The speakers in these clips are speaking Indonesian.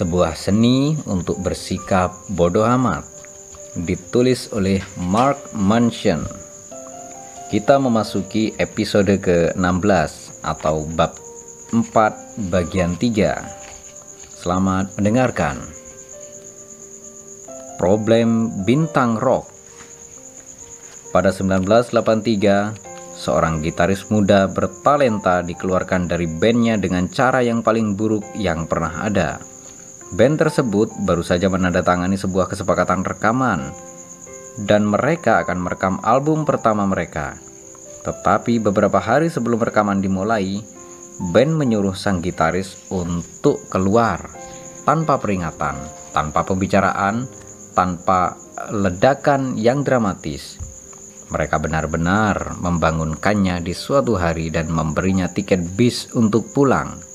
Sebuah seni untuk bersikap bodoh amat Ditulis oleh Mark Mansion Kita memasuki episode ke-16 atau bab 4 bagian 3 Selamat mendengarkan. Problem Bintang Rock. Pada 1983 seorang gitaris muda bertalenta dikeluarkan dari bandnya dengan cara yang paling buruk yang pernah ada. Band tersebut baru saja menandatangani sebuah kesepakatan rekaman, dan mereka akan merekam album pertama mereka. Tetapi beberapa hari sebelum rekaman dimulai, band menyuruh sang gitaris untuk keluar tanpa peringatan, tanpa pembicaraan, tanpa ledakan yang dramatis mereka benar-benar membangunkannya di suatu hari dan memberinya tiket bis untuk pulang.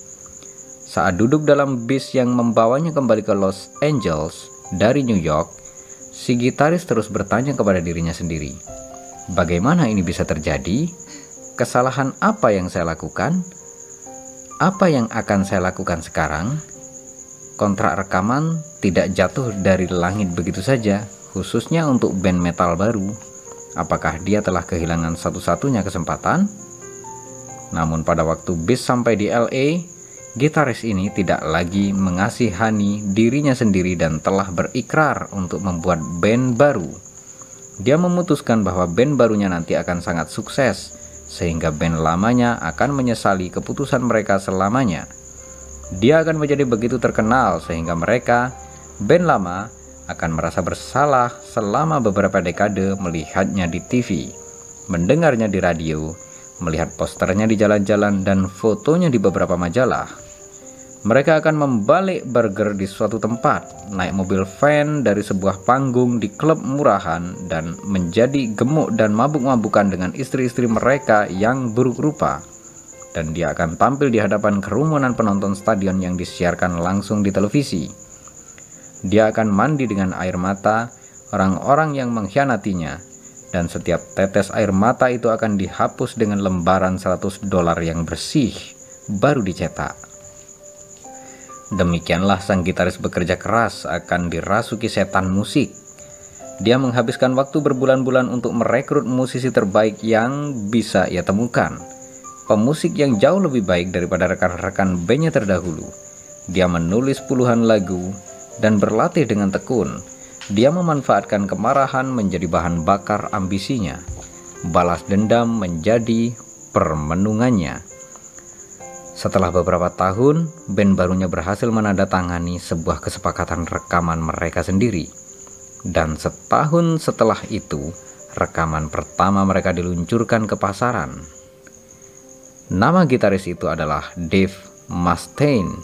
Saat duduk dalam bis yang membawanya kembali ke Los Angeles dari New York, si gitaris terus bertanya kepada dirinya sendiri, "Bagaimana ini bisa terjadi? Kesalahan apa yang saya lakukan? Apa yang akan saya lakukan sekarang?" Kontrak rekaman tidak jatuh dari langit begitu saja, khususnya untuk band metal baru. Apakah dia telah kehilangan satu-satunya kesempatan? Namun pada waktu bis sampai di LA, gitaris ini tidak lagi mengasihani dirinya sendiri dan telah berikrar untuk membuat band baru. Dia memutuskan bahwa band barunya nanti akan sangat sukses, sehingga band lamanya akan menyesali keputusan mereka selamanya. Dia akan menjadi begitu terkenal sehingga mereka, band lama, akan merasa bersalah selama beberapa dekade melihatnya di TV, mendengarnya di radio, melihat posternya di jalan-jalan dan fotonya di beberapa majalah. Mereka akan membalik burger di suatu tempat, naik mobil van dari sebuah panggung di klub murahan, dan menjadi gemuk dan mabuk-mabukan dengan istri-istri mereka yang buruk rupa. Dan dia akan tampil di hadapan kerumunan penonton stadion yang disiarkan langsung di televisi dia akan mandi dengan air mata orang-orang yang mengkhianatinya, dan setiap tetes air mata itu akan dihapus dengan lembaran 100 dolar yang bersih, baru dicetak. Demikianlah sang gitaris bekerja keras akan dirasuki setan musik. Dia menghabiskan waktu berbulan-bulan untuk merekrut musisi terbaik yang bisa ia temukan. Pemusik yang jauh lebih baik daripada rekan-rekan bandnya terdahulu. Dia menulis puluhan lagu, dan berlatih dengan tekun, dia memanfaatkan kemarahan menjadi bahan bakar ambisinya. Balas dendam menjadi permenungannya. Setelah beberapa tahun, band barunya berhasil menandatangani sebuah kesepakatan rekaman mereka sendiri. Dan setahun setelah itu, rekaman pertama mereka diluncurkan ke pasaran. Nama gitaris itu adalah Dave Mustaine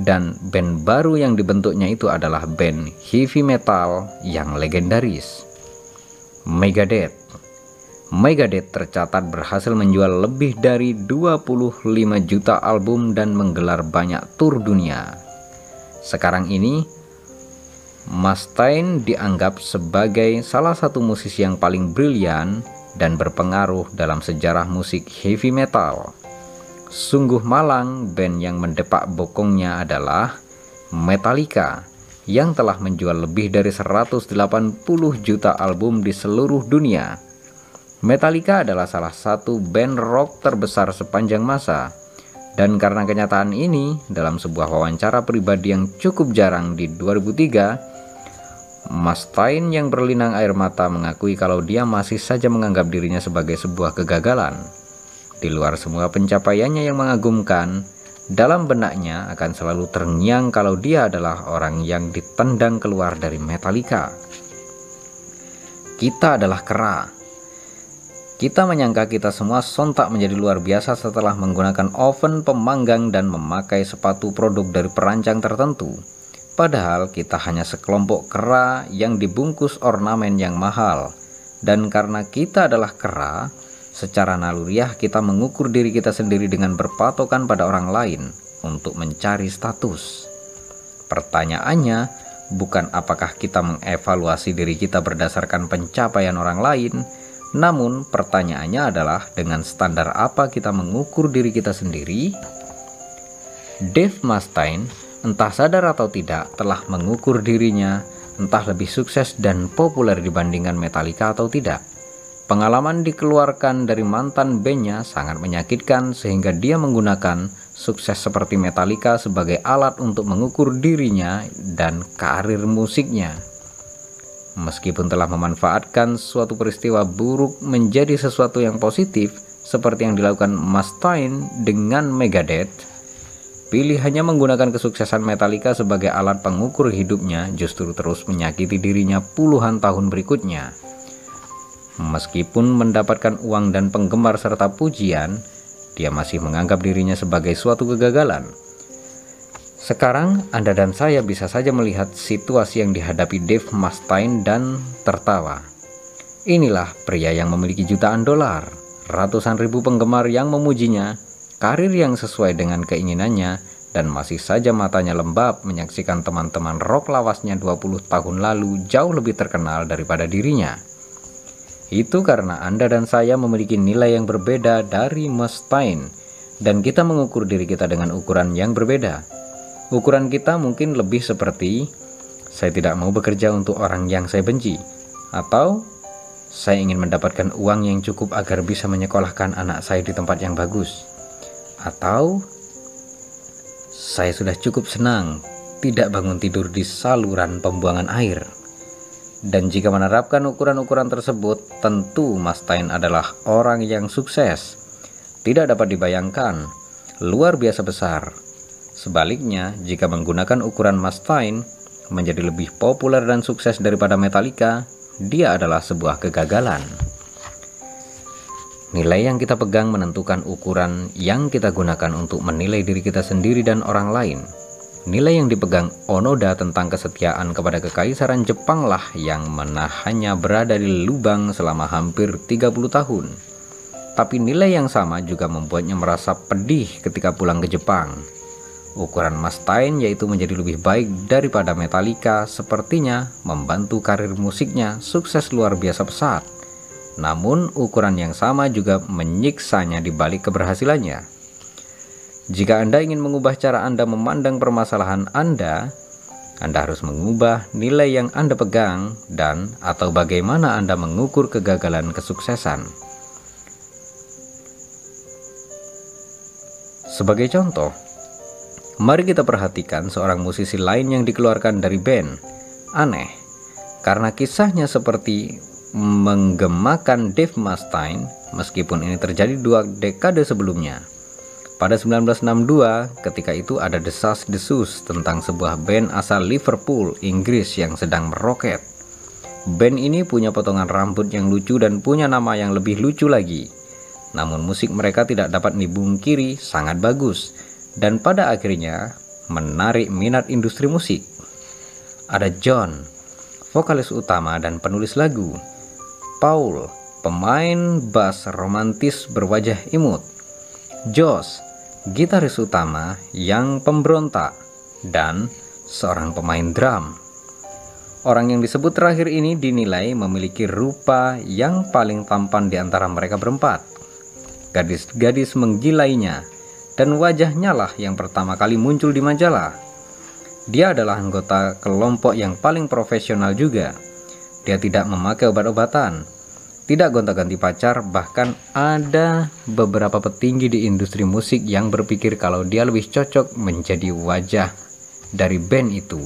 dan band baru yang dibentuknya itu adalah band heavy metal yang legendaris. Megadeth. Megadeth tercatat berhasil menjual lebih dari 25 juta album dan menggelar banyak tur dunia. Sekarang ini, Mustaine dianggap sebagai salah satu musisi yang paling brilian dan berpengaruh dalam sejarah musik heavy metal. Sungguh malang band yang mendepak bokongnya adalah Metallica yang telah menjual lebih dari 180 juta album di seluruh dunia. Metallica adalah salah satu band rock terbesar sepanjang masa. Dan karena kenyataan ini, dalam sebuah wawancara pribadi yang cukup jarang di 2003, Mustaine yang berlinang air mata mengakui kalau dia masih saja menganggap dirinya sebagai sebuah kegagalan. Di luar semua pencapaiannya yang mengagumkan, dalam benaknya akan selalu terngiang kalau dia adalah orang yang ditendang keluar dari Metallica. Kita adalah kera. Kita menyangka kita semua sontak menjadi luar biasa setelah menggunakan oven pemanggang dan memakai sepatu produk dari perancang tertentu. Padahal kita hanya sekelompok kera yang dibungkus ornamen yang mahal. Dan karena kita adalah kera, Secara naluriah kita mengukur diri kita sendiri dengan berpatokan pada orang lain untuk mencari status. Pertanyaannya bukan apakah kita mengevaluasi diri kita berdasarkan pencapaian orang lain, namun pertanyaannya adalah dengan standar apa kita mengukur diri kita sendiri? Dave Mustaine entah sadar atau tidak, telah mengukur dirinya entah lebih sukses dan populer dibandingkan Metallica atau tidak. Pengalaman dikeluarkan dari mantan bandnya sangat menyakitkan sehingga dia menggunakan sukses seperti Metallica sebagai alat untuk mengukur dirinya dan karir musiknya. Meskipun telah memanfaatkan suatu peristiwa buruk menjadi sesuatu yang positif, seperti yang dilakukan Mustaine dengan Megadeth, pilihannya menggunakan kesuksesan Metallica sebagai alat pengukur hidupnya justru terus menyakiti dirinya puluhan tahun berikutnya. Meskipun mendapatkan uang dan penggemar serta pujian, dia masih menganggap dirinya sebagai suatu kegagalan. Sekarang Anda dan saya bisa saja melihat situasi yang dihadapi Dave Mustaine dan tertawa. Inilah pria yang memiliki jutaan dolar, ratusan ribu penggemar yang memujinya, karir yang sesuai dengan keinginannya, dan masih saja matanya lembab menyaksikan teman-teman rock lawasnya 20 tahun lalu jauh lebih terkenal daripada dirinya. Itu karena Anda dan saya memiliki nilai yang berbeda dari Mustaine, dan kita mengukur diri kita dengan ukuran yang berbeda. Ukuran kita mungkin lebih seperti saya tidak mau bekerja untuk orang yang saya benci atau saya ingin mendapatkan uang yang cukup agar bisa menyekolahkan anak saya di tempat yang bagus. Atau saya sudah cukup senang tidak bangun tidur di saluran pembuangan air. Dan jika menerapkan ukuran-ukuran tersebut, tentu Mas Tain adalah orang yang sukses. Tidak dapat dibayangkan, luar biasa besar, Sebaliknya, jika menggunakan ukuran Mustaine menjadi lebih populer dan sukses daripada Metallica, dia adalah sebuah kegagalan. Nilai yang kita pegang menentukan ukuran yang kita gunakan untuk menilai diri kita sendiri dan orang lain. Nilai yang dipegang Onoda tentang kesetiaan kepada kekaisaran Jepanglah yang menahannya berada di lubang selama hampir 30 tahun. Tapi nilai yang sama juga membuatnya merasa pedih ketika pulang ke Jepang. Ukuran Mustaine yaitu menjadi lebih baik daripada Metallica sepertinya membantu karir musiknya sukses luar biasa pesat. Namun ukuran yang sama juga menyiksanya di balik keberhasilannya. Jika Anda ingin mengubah cara Anda memandang permasalahan Anda, Anda harus mengubah nilai yang Anda pegang dan atau bagaimana Anda mengukur kegagalan kesuksesan. Sebagai contoh, Mari kita perhatikan seorang musisi lain yang dikeluarkan dari band. Aneh, karena kisahnya seperti menggemakan Dave Mustaine meskipun ini terjadi dua dekade sebelumnya. Pada 1962, ketika itu ada desas-desus tentang sebuah band asal Liverpool, Inggris yang sedang meroket. Band ini punya potongan rambut yang lucu dan punya nama yang lebih lucu lagi. Namun musik mereka tidak dapat dibungkiri sangat bagus dan pada akhirnya menarik minat industri musik. Ada John, vokalis utama dan penulis lagu. Paul, pemain bass romantis berwajah imut. Josh, gitaris utama yang pemberontak dan seorang pemain drum. Orang yang disebut terakhir ini dinilai memiliki rupa yang paling tampan di antara mereka berempat. Gadis-gadis menggilainya dan wajahnya lah yang pertama kali muncul di majalah. Dia adalah anggota kelompok yang paling profesional juga. Dia tidak memakai obat-obatan, tidak gonta-ganti pacar, bahkan ada beberapa petinggi di industri musik yang berpikir kalau dia lebih cocok menjadi wajah dari band itu,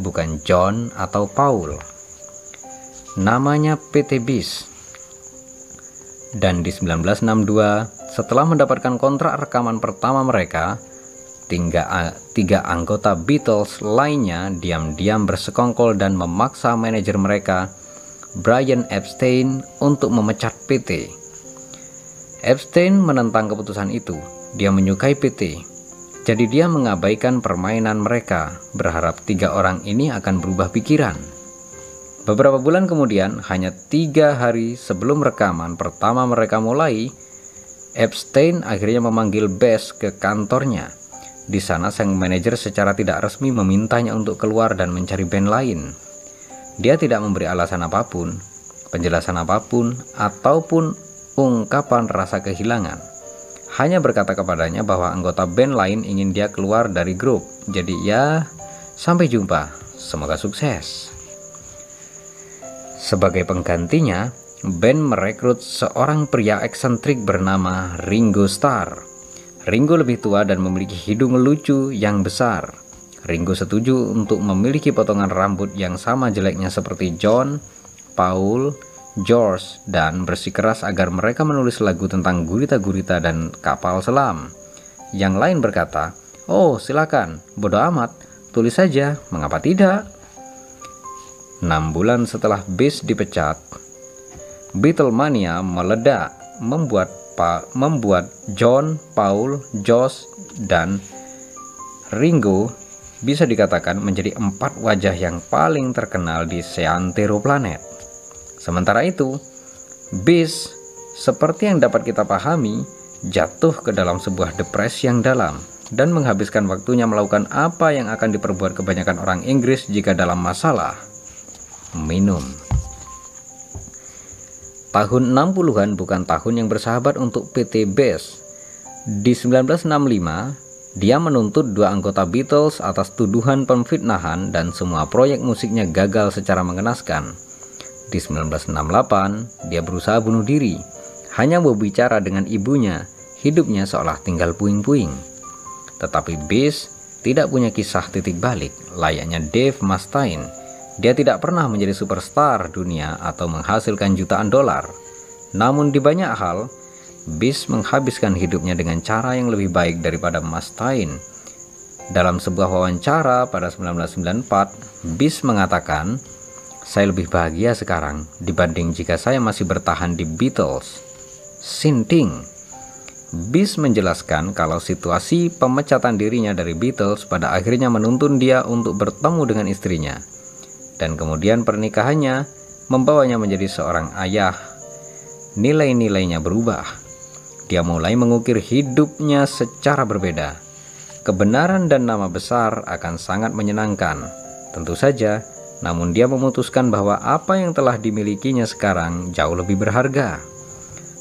bukan John atau Paul. Namanya PT Bis. Dan di 1962, setelah mendapatkan kontrak rekaman pertama mereka, tiga, tiga anggota Beatles lainnya diam-diam bersekongkol dan memaksa manajer mereka, Brian Epstein, untuk memecat PT. Epstein menentang keputusan itu. Dia menyukai PT. Jadi dia mengabaikan permainan mereka, berharap tiga orang ini akan berubah pikiran. Beberapa bulan kemudian, hanya tiga hari sebelum rekaman pertama mereka mulai, Epstein akhirnya memanggil Bess ke kantornya. Di sana sang manajer secara tidak resmi memintanya untuk keluar dan mencari band lain. Dia tidak memberi alasan apa pun, penjelasan apa pun, ataupun ungkapan rasa kehilangan. hanya berkata kepadanya bahwa anggota band lain ingin dia keluar dari grup. Jadi ya, sampai jumpa. Semoga sukses. Sebagai penggantinya, band merekrut seorang pria eksentrik bernama Ringo Starr. Ringo lebih tua dan memiliki hidung lucu yang besar. Ringo setuju untuk memiliki potongan rambut yang sama jeleknya seperti John, Paul, George dan bersikeras agar mereka menulis lagu tentang gurita-gurita dan kapal selam. Yang lain berkata, "Oh, silakan, bodoh amat, tulis saja, mengapa tidak?" Enam bulan setelah Bass dipecat, Beatlemania meledak, membuat pa, membuat John, Paul, Josh, dan Ringo bisa dikatakan menjadi empat wajah yang paling terkenal di seantero planet. Sementara itu, bis seperti yang dapat kita pahami jatuh ke dalam sebuah depresi yang dalam dan menghabiskan waktunya melakukan apa yang akan diperbuat kebanyakan orang Inggris jika dalam masalah minum. Tahun 60-an bukan tahun yang bersahabat untuk PT Best. Di 1965, dia menuntut dua anggota Beatles atas tuduhan pemfitnahan dan semua proyek musiknya gagal secara mengenaskan. Di 1968, dia berusaha bunuh diri. Hanya berbicara dengan ibunya, hidupnya seolah tinggal puing-puing. Tetapi Bis tidak punya kisah titik balik, layaknya Dave Mustaine. Dia tidak pernah menjadi superstar dunia atau menghasilkan jutaan dolar. Namun di banyak hal, Bis menghabiskan hidupnya dengan cara yang lebih baik daripada Mustaine. Dalam sebuah wawancara pada 1994, Bis mengatakan, saya lebih bahagia sekarang dibanding jika saya masih bertahan di Beatles. Sinting. Bis menjelaskan kalau situasi pemecatan dirinya dari Beatles pada akhirnya menuntun dia untuk bertemu dengan istrinya. Dan kemudian pernikahannya membawanya menjadi seorang ayah. Nilai-nilainya berubah. Dia mulai mengukir hidupnya secara berbeda. Kebenaran dan nama besar akan sangat menyenangkan. Tentu saja, namun dia memutuskan bahwa apa yang telah dimilikinya sekarang jauh lebih berharga.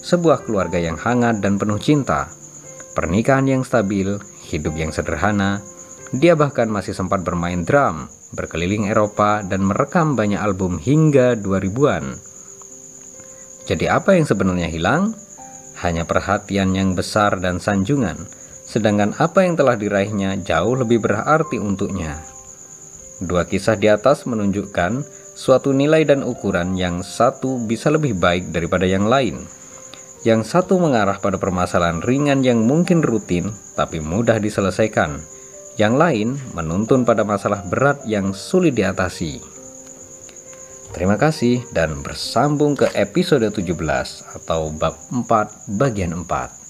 Sebuah keluarga yang hangat dan penuh cinta, pernikahan yang stabil, hidup yang sederhana. Dia bahkan masih sempat bermain drum, berkeliling Eropa dan merekam banyak album hingga 2000-an. Jadi apa yang sebenarnya hilang? Hanya perhatian yang besar dan sanjungan, sedangkan apa yang telah diraihnya jauh lebih berarti untuknya. Dua kisah di atas menunjukkan suatu nilai dan ukuran yang satu bisa lebih baik daripada yang lain. Yang satu mengarah pada permasalahan ringan yang mungkin rutin tapi mudah diselesaikan. Yang lain menuntun pada masalah berat yang sulit diatasi. Terima kasih dan bersambung ke episode 17 atau bab 4 bagian 4.